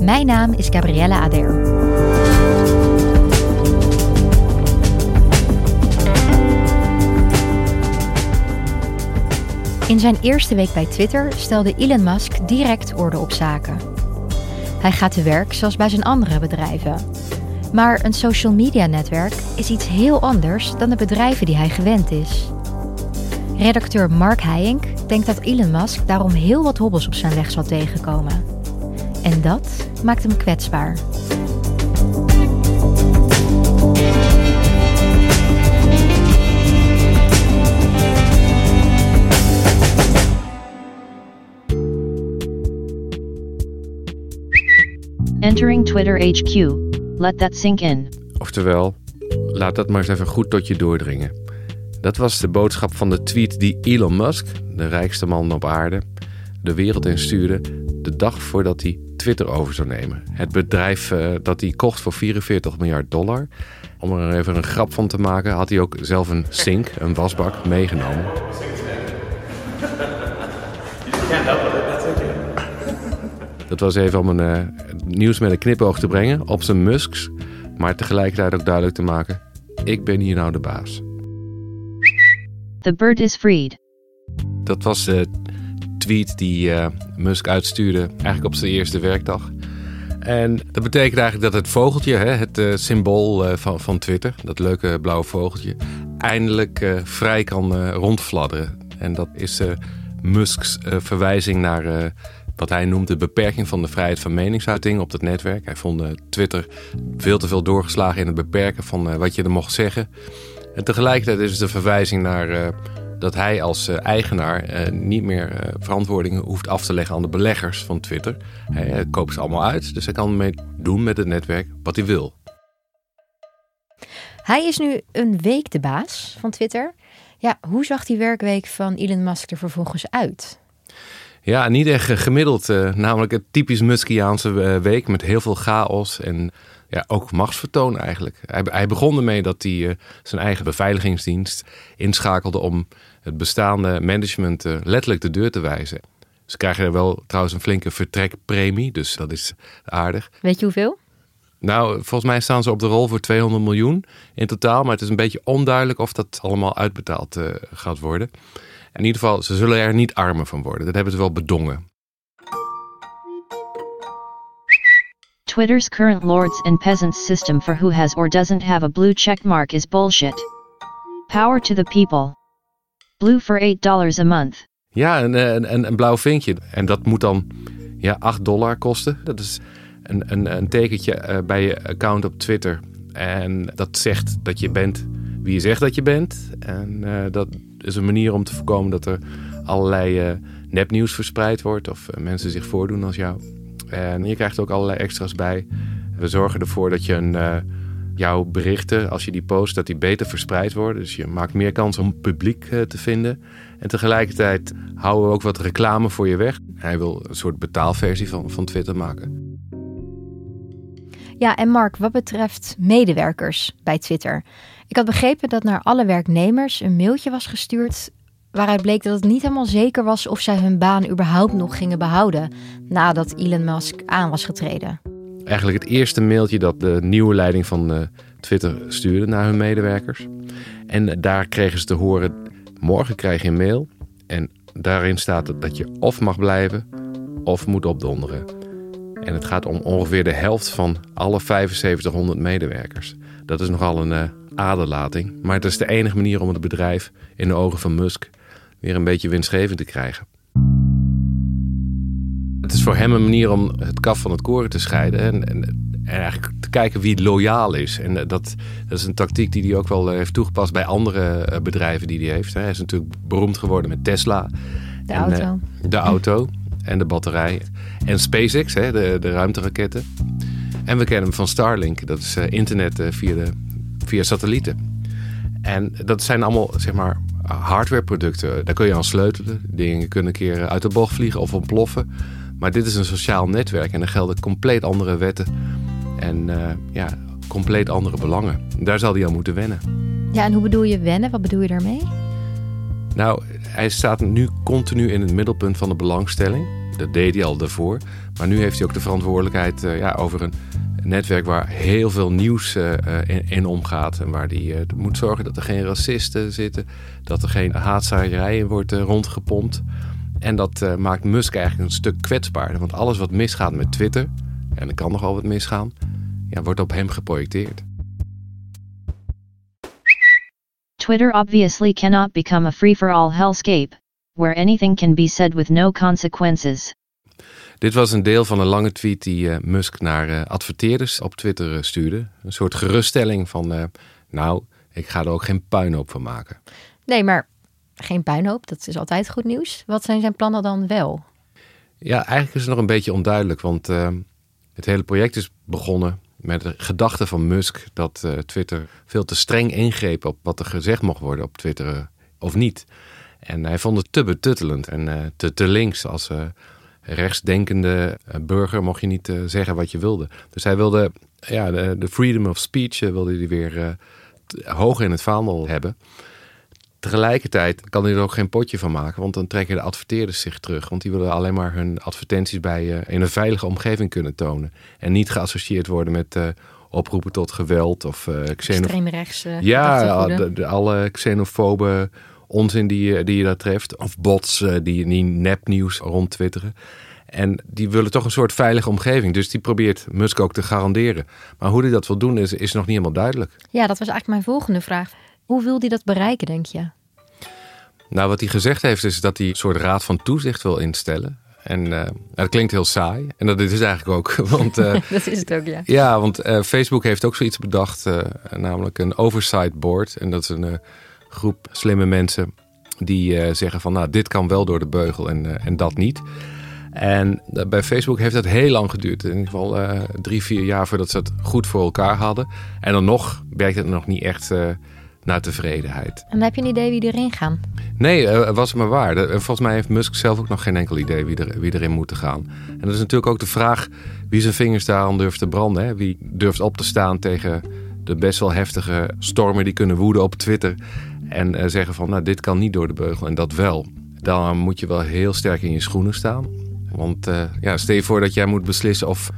Mijn naam is Gabrielle Ader. In zijn eerste week bij Twitter stelde Elon Musk direct orde op zaken. Hij gaat te werk zoals bij zijn andere bedrijven. Maar een social media netwerk is iets heel anders dan de bedrijven die hij gewend is. Redacteur Mark Heijink denkt dat Elon Musk daarom heel wat hobbels op zijn weg zal tegenkomen. En dat maakt hem kwetsbaar. Entering Twitter HQ. Let that sink in. Oftewel, laat dat maar eens even goed tot je doordringen. Dat was de boodschap van de tweet die Elon Musk, de rijkste man op aarde, de wereld instuurde de dag voordat hij Twitter over zou nemen. Het bedrijf uh, dat hij kocht voor 44 miljard dollar. Om er even een grap van te maken, had hij ook zelf een sink, een wasbak, meegenomen. Dat was even om een uh, nieuws met een knipoog te brengen op zijn Musks. Maar tegelijkertijd ook duidelijk te maken: ik ben hier nou de baas. The bird is freed. Dat was de die uh, Musk uitstuurde eigenlijk op zijn eerste werkdag. En dat betekent eigenlijk dat het vogeltje, hè, het uh, symbool uh, van, van Twitter, dat leuke blauwe vogeltje, eindelijk vrij kan rondfladderen. En dat is Musks verwijzing naar wat hij noemt de beperking van de vrijheid van meningsuiting op het netwerk. Hij vond Twitter veel te veel doorgeslagen in het beperken van wat je er mocht zeggen. En tegelijkertijd is het een verwijzing naar dat hij als uh, eigenaar uh, niet meer verantwoording hoeft af te leggen aan de beleggers van Twitter. Hij koopt ze allemaal uit, dus hij kan mee doen met het netwerk wat hij wil. Hij is nu een week de baas van Twitter. Ja, hoe zag die werkweek van Elon Musk er vervolgens uit? Ja, niet echt gemiddeld. namelijk het typisch Muskiaanse week met heel veel chaos en ja, ook machtsvertoon eigenlijk. Hij, hij begon ermee dat hij uh, zijn eigen beveiligingsdienst inschakelde om het bestaande management uh, letterlijk de deur te wijzen. Ze krijgen er wel trouwens een flinke vertrekpremie, dus dat is aardig. Weet je hoeveel? Nou, volgens mij staan ze op de rol voor 200 miljoen in totaal, maar het is een beetje onduidelijk of dat allemaal uitbetaald uh, gaat worden. In ieder geval, ze zullen er niet armer van worden. Dat hebben ze wel bedongen. Twitter's current lords and peasants system for who has or doesn't have a blue check mark is bullshit. Power to the people. Blue for $8 a month. Ja, een, een, een blauw vinkje. En dat moet dan ja, 8 dollar kosten. Dat is een, een, een tekentje bij je account op Twitter. En dat zegt dat je bent wie je zegt dat je bent. En uh, dat is een manier om te voorkomen dat er allerlei uh, nepnieuws verspreid wordt. Of uh, mensen zich voordoen als jou. En je krijgt ook allerlei extra's bij. We zorgen ervoor dat je een, uh, jouw berichten, als je die post, dat die beter verspreid worden. Dus je maakt meer kans om publiek te vinden. En tegelijkertijd houden we ook wat reclame voor je weg. Hij wil een soort betaalversie van, van Twitter maken. Ja, en Mark, wat betreft medewerkers bij Twitter. Ik had begrepen dat naar alle werknemers een mailtje was gestuurd waaruit bleek dat het niet helemaal zeker was of zij hun baan überhaupt nog gingen behouden nadat Elon Musk aan was getreden. Eigenlijk het eerste mailtje dat de nieuwe leiding van uh, Twitter stuurde naar hun medewerkers. En daar kregen ze te horen: morgen krijg je een mail en daarin staat dat je of mag blijven of moet opdonderen. En het gaat om ongeveer de helft van alle 7500 medewerkers. Dat is nogal een uh, aderlating, maar het is de enige manier om het bedrijf in de ogen van Musk weer een beetje winstgevend te krijgen. Het is voor hem een manier om het kaf van het koren te scheiden. En, en, en eigenlijk te kijken wie loyaal is. En dat, dat is een tactiek die hij ook wel heeft toegepast bij andere bedrijven die hij heeft. Hij is natuurlijk beroemd geworden met Tesla. De en, auto. de auto en de batterij. En SpaceX, hè, de, de ruimteraketten. En we kennen hem van Starlink. Dat is internet via, de, via satellieten. En dat zijn allemaal, zeg maar, hardwareproducten. Daar kun je aan sleutelen. Dingen kunnen een keer uit de bocht vliegen of ontploffen. Maar dit is een sociaal netwerk en er gelden compleet andere wetten. En uh, ja, compleet andere belangen. Daar zal hij aan moeten wennen. Ja, en hoe bedoel je wennen? Wat bedoel je daarmee? Nou, hij staat nu continu in het middelpunt van de belangstelling. Dat deed hij al daarvoor. Maar nu heeft hij ook de verantwoordelijkheid uh, ja, over een netwerk waar heel veel nieuws uh, in, in, omgaat. En waar hij moet zorgen dat er geen racisten zitten. Dat er geen haatzaaierij wordt rondgepompt. En dat maakt Musk eigenlijk een stuk kwetsbaarder. Want alles wat misgaat met Twitter, en er kan nogal wat misgaan, ja, wordt op hem geprojecteerd. Twitter obviously cannot become a free-for-all hellscape, where anything can be said with no consequences. Dit was een deel van een lange tweet die uh, Musk naar uh, adverteerders op Twitter stuurde. Een soort geruststelling van, nou, ik ga er ook geen puinhoop van maken. Nee, maar geen puinhoop, dat is altijd goed nieuws. Wat zijn zijn plannen dan wel? Ja, eigenlijk is het nog een beetje onduidelijk, want uh, het hele project is begonnen met de gedachte van Musk dat uh, Twitter veel te streng ingreep op wat er gezegd mocht worden op Twitter uh, of niet. En hij vond het te betuttelend en te, te links als rechtsdenkende burger mocht je niet zeggen wat je wilde. Dus hij wilde ja, de, de freedom of speech wilde hij weer hoog in het vaandel hebben. Tegelijkertijd kan hij er ook geen potje van maken, want dan trekken de adverteerders zich terug. Want die willen alleen maar hun advertenties bij in een veilige omgeving kunnen tonen. En niet geassocieerd worden met oproepen tot geweld of uh, xenof... ja, de, de, alle xenofobe onzin die, die je daar treft. Of bots die, die nepnieuws rondtwitteren. En die willen toch een soort veilige omgeving. Dus die probeert Musk ook te garanderen. Maar hoe hij dat wil doen is, is nog niet helemaal duidelijk. Ja, dat was eigenlijk mijn volgende vraag. Hoe wil hij dat bereiken, denk je? Nou, wat hij gezegd heeft is dat hij een soort raad van toezicht wil instellen. En uh, dat klinkt heel saai. En dat is het eigenlijk ook. Want, uh, dat is het ook, ja. Ja, want uh, Facebook heeft ook zoiets bedacht. namelijk een oversight board. En dat is een groep slimme mensen die zeggen van... nou, dit kan wel door de beugel en, en dat niet. En bij Facebook heeft dat heel lang geduurd. In ieder geval drie, vier jaar voordat ze het goed voor elkaar hadden. En dan nog werkt het nog niet echt naar tevredenheid. En heb je een idee wie erin gaan? Nee, was maar waar. Volgens mij heeft Musk zelf ook nog geen enkel idee wie, er, wie erin moet gaan. En dat is natuurlijk ook de vraag wie zijn vingers daar aan durft te branden. Hè? Wie durft op te staan tegen de best wel heftige stormen die kunnen woeden op Twitter. En uh, zeggen van, nou, dit kan niet door de beugel en dat wel. Dan moet je wel heel sterk in je schoenen staan. Want uh, ja, stel je voor dat jij moet beslissen of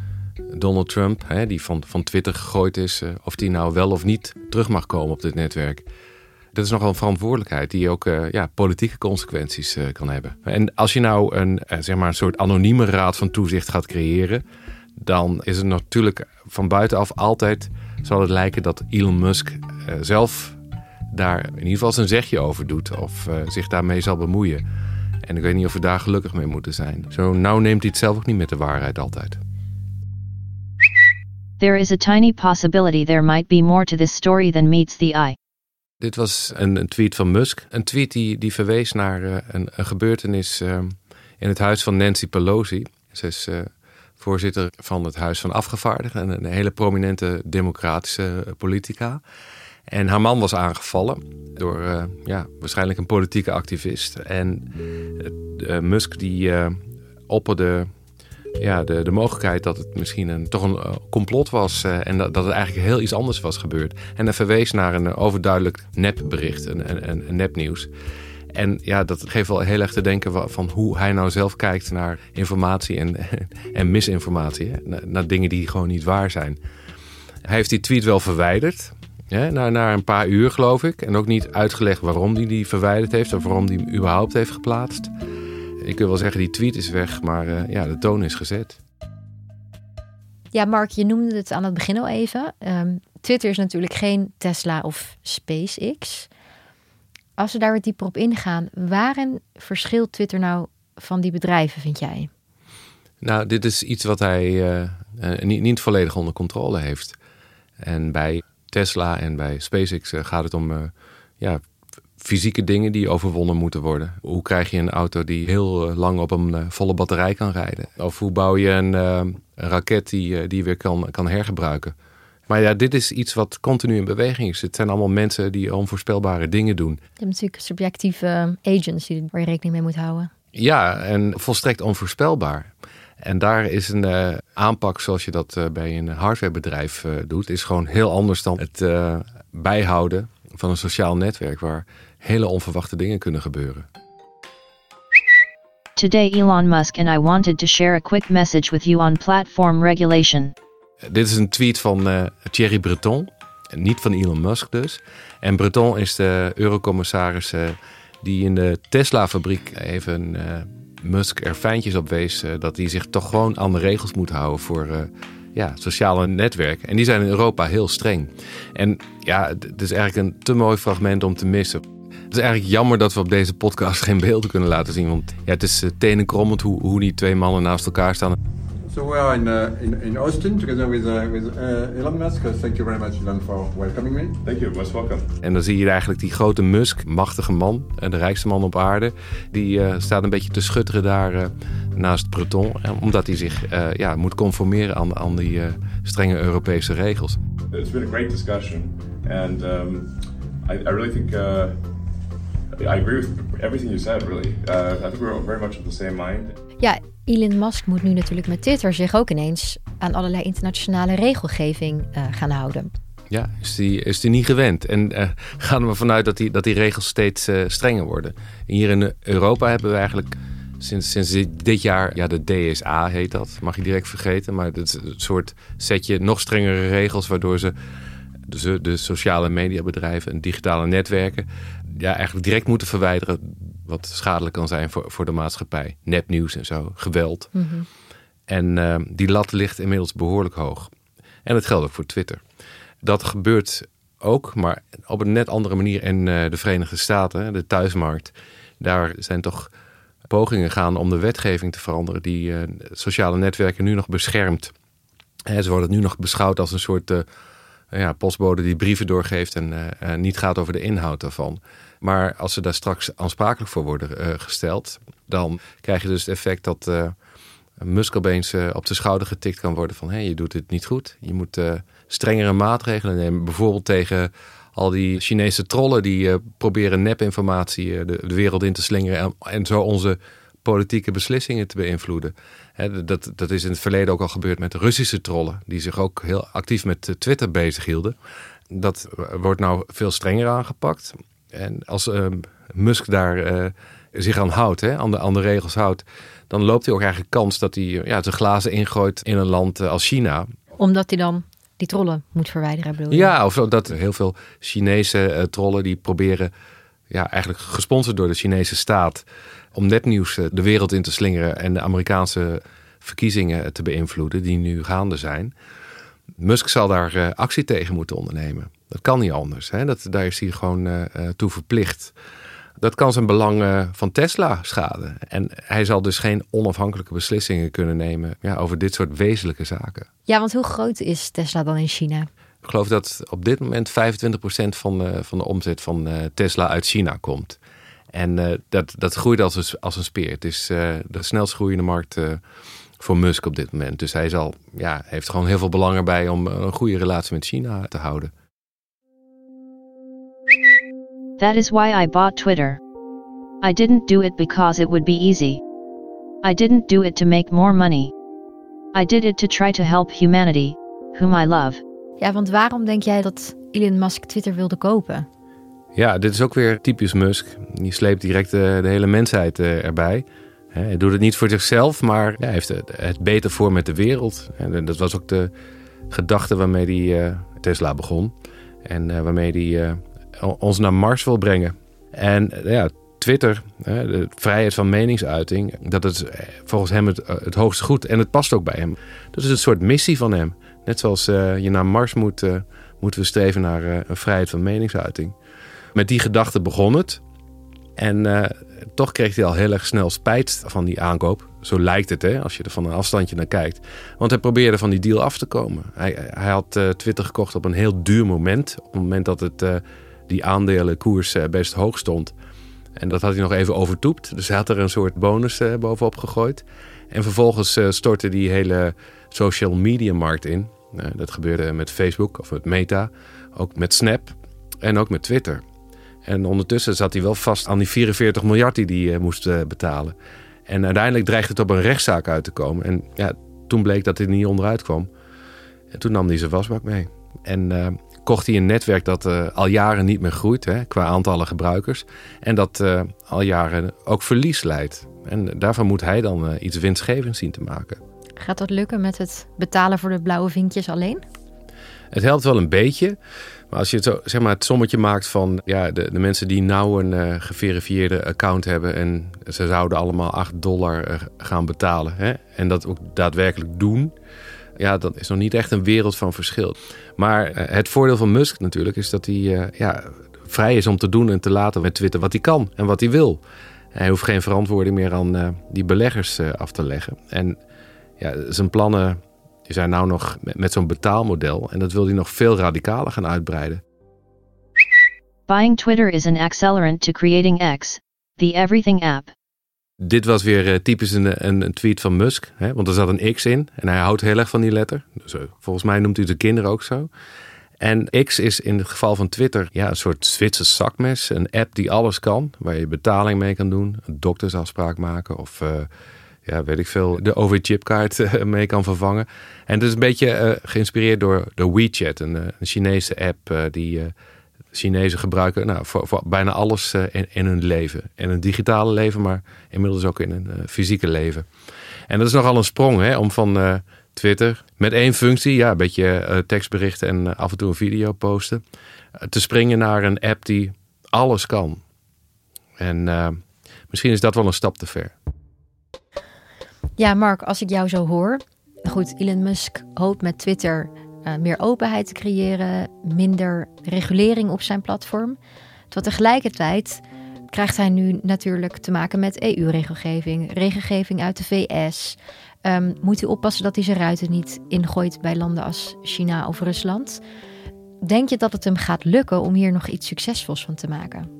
Donald Trump, hè, die van, van Twitter gegooid is, uh, of die nou wel of niet terug mag komen op dit netwerk. Dat is nogal een verantwoordelijkheid die ook ja, politieke consequenties kan hebben. En als je nou een, zeg maar een soort anonieme raad van toezicht gaat creëren, dan is het natuurlijk van buitenaf altijd zal het lijken dat Elon Musk zelf daar in ieder geval zijn zegje over doet of zich daarmee zal bemoeien. En ik weet niet of we daar gelukkig mee moeten zijn. Zo nou neemt hij het zelf ook niet met de waarheid altijd. There is a tiny possibility there might be more to this story than meets the eye. Dit was een, een tweet van Musk. Een tweet die, die verwees naar uh, een, een, gebeurtenis uh, in het huis van Nancy Pelosi. Ze is uh, voorzitter van het Huis van Afgevaardigden. Een, een hele prominente democratische politica. En haar man was aangevallen door ja, waarschijnlijk een politieke activist. En Musk die opperde ja, de, de mogelijkheid dat het misschien een, toch een uh, complot was uh, en dat, dat het eigenlijk heel iets anders was gebeurd. En hij verwees naar een uh, overduidelijk nepbericht, een, een, een nepnieuws. En ja, dat geeft wel heel erg te denken van hoe hij nou zelf kijkt naar informatie en, en misinformatie. Hè? Naar, dingen die gewoon niet waar zijn. Hij heeft die tweet wel verwijderd. Hè, na, na een paar uur geloof ik. En ook niet uitgelegd waarom hij die verwijderd heeft of waarom hij hem überhaupt heeft geplaatst. Ik wil wel zeggen, die tweet is weg, maar uh, ja, de toon is gezet. Ja, Mark, je noemde het aan het begin al even. Um, Twitter is natuurlijk geen Tesla of SpaceX. Als we daar wat dieper op ingaan, waarin verschilt Twitter nou van die bedrijven, vind jij? Nou, dit is iets wat hij uh, niet, niet volledig onder controle heeft. En bij Tesla en bij SpaceX gaat het om ja, fysieke dingen die overwonnen moeten worden. Hoe krijg je een auto die heel lang op een volle batterij kan rijden? Of hoe bouw je een, een raket die, die weer kan, kan hergebruiken? Maar ja, dit is iets wat continu in beweging is. Het zijn allemaal mensen die onvoorspelbare dingen doen. Je hebt natuurlijk subjectieve agents waar je rekening mee moet houden. Ja, en volstrekt onvoorspelbaar. En daar is een uh, aanpak zoals je dat uh, bij een hardwarebedrijf uh, doet, is gewoon heel anders dan het bijhouden van een sociaal netwerk waar hele onverwachte dingen kunnen gebeuren. Today Elon Musk and I wanted to share a quick message with you on platform regulation. Dit is een tweet van uh, Thierry Breton, niet van Elon Musk dus. En Breton is de eurocommissaris uh, die in de Tesla-fabriek even uh, Musk er fijntjes op wees dat hij zich toch gewoon aan de regels moet houden voor ja, sociale netwerken. En die zijn in Europa heel streng. En ja, het is eigenlijk een te mooi fragment om te missen. Het is eigenlijk jammer dat we op deze podcast geen beelden kunnen laten zien. Want ja, het is tenenkrommend hoe, hoe die twee mannen naast elkaar staan. So we are in, uh, in, in Austin together with, uh, with uh, Elon Musk. Thank you very much, Elon, for welcoming me. Thank you, most welcome. En dan zie je eigenlijk die grote Musk, machtige man, en de rijkste man op aarde. Die staat een beetje te schutteren daar naast Breton. Omdat hij zich ja, moet conformeren aan, aan die strenge Europese regels. It's been a great discussion. And um, I, I really think... I agree with everything you said, really. Uh, I think we're very much of the same mind. Ja, Elon Musk moet nu natuurlijk met Twitter zich ook ineens aan allerlei internationale regelgeving uh, gaan houden. Ja, is die, is die niet gewend. En uh, gaan we ervan uit dat die, dat die regels steeds uh, strenger worden. hier in Europa hebben we eigenlijk sinds, sinds dit jaar, ja, de DSA heet dat, mag je direct vergeten. Maar het is een soort setje nog strengere regels, waardoor ze de, de sociale mediabedrijven en digitale netwerken ja, eigenlijk direct moeten verwijderen wat schadelijk kan zijn voor, voor de maatschappij. Nepnieuws en zo, geweld. Mhm. En uh, die lat ligt inmiddels behoorlijk hoog. En dat geldt ook voor Twitter. Dat gebeurt ook, maar op een net andere manier in uh, de Verenigde Staten, de thuismarkt. Daar zijn toch pogingen gaan om de wetgeving te veranderen die uh, sociale netwerken nu nog beschermt. He, ze worden nu nog beschouwd als een soort ja, postbode die brieven doorgeeft en niet gaat over de inhoud daarvan. Maar als ze daar straks aansprakelijk voor worden uh, gesteld, dan krijg je dus het effect dat Musk opeens uh, op de schouder getikt kan worden van hé, je doet het niet goed. Je moet strengere maatregelen nemen. Bijvoorbeeld tegen al die Chinese trollen die proberen nepinformatie de, de, wereld in te slingeren en, en, zo onze politieke beslissingen te beïnvloeden. dat, dat is in het verleden ook al gebeurd met de Russische trollen, die zich ook heel actief met Twitter bezighielden. Dat wordt nou veel strenger aangepakt. En als uh, Musk daar uh, zich aan houdt, hè, aan, de, aan de regels houdt, dan loopt hij ook eigenlijk kans dat hij ja, zijn glazen ingooit in een land uh, als China. Omdat hij dan die trollen moet verwijderen, bedoel je? Ja, of dat heel veel Chinese trollen die proberen, ja, eigenlijk gesponsord door de Chinese staat, om netnieuws de wereld in te slingeren en de Amerikaanse verkiezingen te beïnvloeden die nu gaande zijn. Musk zal daar actie tegen moeten ondernemen. Dat kan niet anders. Hè? Dat, daar is hij gewoon uh, toe verplicht. Dat kan zijn belangen van Tesla schaden. En hij zal dus geen onafhankelijke beslissingen kunnen nemen ja, over dit soort wezenlijke zaken. Ja, want hoe groot is Tesla dan in China? Ik geloof dat op dit moment 25% van de, van de omzet van Tesla uit China komt. En uh, dat, dat groeit als een, als een speer. Het is uh, de snelst groeiende markt voor Musk op dit moment. Dus hij zal, ja, heeft gewoon heel veel belang erbij om een goede relatie met China te houden. That is why I bought Twitter. I didn't do it because it would be easy. I didn't do it to make more money. I did it to try to help humanity, whom I love. Ja, want waarom denk jij dat Elon Musk Twitter wilde kopen? Ja, dit is ook weer typisch Musk. Die sleept direct de, de hele mensheid uh, erbij. Hij doet het niet voor zichzelf, maar hij heeft het, beter voor met de wereld. En dat was ook de gedachte waarmee hij Tesla begon. En waarmee hij ons naar Mars wil brengen. En ja, Twitter, de vrijheid van meningsuiting, dat is eh, volgens hem het, eh, het hoogste goed. En het past ook bij hem. Dat is een soort missie van hem. Net zoals je naar Mars moet, moeten we streven naar een vrijheid van meningsuiting. Met die gedachte begon het. En uh, toch kreeg hij al heel erg snel spijt van die aankoop. Zo lijkt het, hè, als je er van een afstandje naar kijkt. Want hij probeerde van die deal af te komen. Hij, hij had uh, Twitter gekocht op een heel duur moment. Op het moment dat het, uh, die aandelenkoers best hoog stond. En dat had hij nog even overtoept. Dus hij had er een soort bonus bovenop gegooid. En vervolgens stortte die hele social media markt in. dat gebeurde met Facebook of met Meta. Ook met Snap en ook met Twitter. En ondertussen zat hij wel vast aan die 44 miljard die hij uh, moest uh, betalen. En uiteindelijk dreigde het op een rechtszaak uit te komen. En ja, toen bleek dat hij niet onderuit kwam. En toen nam hij zijn wasbak mee. En uh, kocht hij een netwerk dat al jaren niet meer groeit hè, qua aantallen gebruikers. En dat al jaren ook verlies leidt. En daarvan moet hij dan iets winstgevends zien te maken. Gaat dat lukken met het betalen voor de blauwe vinkjes alleen? Het helpt wel een beetje. Maar als je het, zo, zeg maar, het sommetje maakt van ja, de, de mensen die nou een uh, geverifieerde account hebben en ze zouden allemaal 8 dollar uh, gaan betalen hè, en dat ook daadwerkelijk doen, ja, dat is nog niet echt een wereld van verschil. Maar uh, het voordeel van Musk natuurlijk is dat hij ja, vrij is om te doen en te laten met Twitter wat hij kan en wat hij wil. Hij hoeft geen verantwoording meer aan die beleggers af te leggen. En ja, zijn plannen die zijn nou nog met, zo'n betaalmodel en dat wil hij nog veel radicaler gaan uitbreiden. Buying Twitter is an accelerant to creating X, the everything app. Dit was weer uh, typisch een, een, een, tweet van Musk, hè, want er zat een X in en hij houdt heel erg van die letter. Dus, uh, volgens mij noemt hij de kinderen ook zo. En X is in het geval van Twitter ja, een soort Zwitser zakmes. Een app die alles kan, waar je betaling mee kan doen, een doktersafspraak maken of uh, ja, weet ik veel, de OV-chipkaart eh, mee kan vervangen. En het is een beetje uh, geïnspireerd door de WeChat, een, eh, Chinese app die Chinezen gebruiken nou, voor, bijna alles in, in, hun leven. In een digitale leven, maar inmiddels ook in een fysieke leven. En dat is nogal een sprong hè, om van Twitter met één functie, ja, een beetje tekstberichten en af en toe een video posten, te springen naar een app die alles kan. En misschien is dat wel een stap te ver. Ja, Mark, als ik jou zo hoor. Goed, Elon Musk hoopt met Twitter uh, meer openheid te creëren, minder regulering op zijn platform. Terwijl tegelijkertijd krijgt hij nu natuurlijk te maken met EU-regelgeving, regelgeving uit de VS. Ehm, moet hij oppassen dat hij zijn ruiten niet ingooit bij landen als China of Rusland? Denk je dat het hem gaat lukken om hier nog iets succesvols van te maken?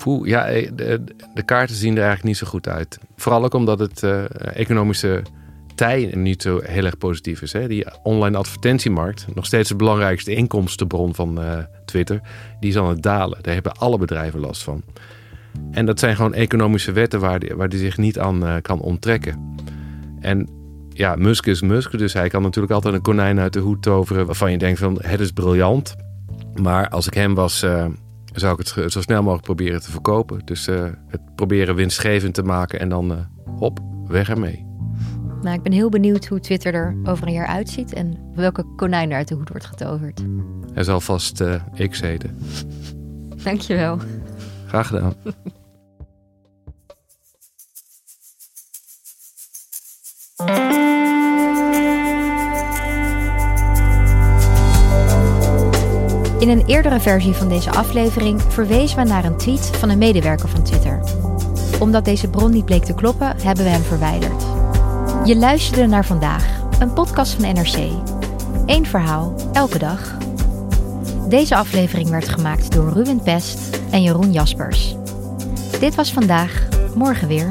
Poeh, ja, eh, de, de, kaarten zien er eigenlijk niet zo goed uit. Vooral ook omdat het uh, economische tij niet zo heel erg positief is. Hè? Die online advertentiemarkt, nog steeds de belangrijkste inkomstenbron van uh, Twitter, die is aan het dalen. Daar hebben alle bedrijven last van. En dat zijn gewoon economische wetten waar die, waar die zich niet aan kan onttrekken. En ja, Musk is Musk, dus hij kan natuurlijk altijd een konijn uit de hoed toveren waarvan je denkt van het is briljant. Maar als ik hem was, zou ik het zo snel mogelijk proberen te verkopen. Dus uh, het proberen winstgevend te maken en dan uh, hop, weg ermee. Nou, ik ben heel benieuwd hoe Twitter er over een jaar uitziet en welke konijn er uit de hoed wordt getoverd. Hij zal vast uh, X heten. Dankjewel. Graag gedaan. In een eerdere versie van deze aflevering verwezen we naar een tweet van een medewerker van Twitter. Omdat deze bron niet bleek te kloppen, hebben we hem verwijderd. Je luisterde naar vandaag, een podcast van NRC. Eén verhaal, elke dag. Deze aflevering werd gemaakt door Ruben Pest en Jeroen Jaspers. Dit was vandaag, morgen weer.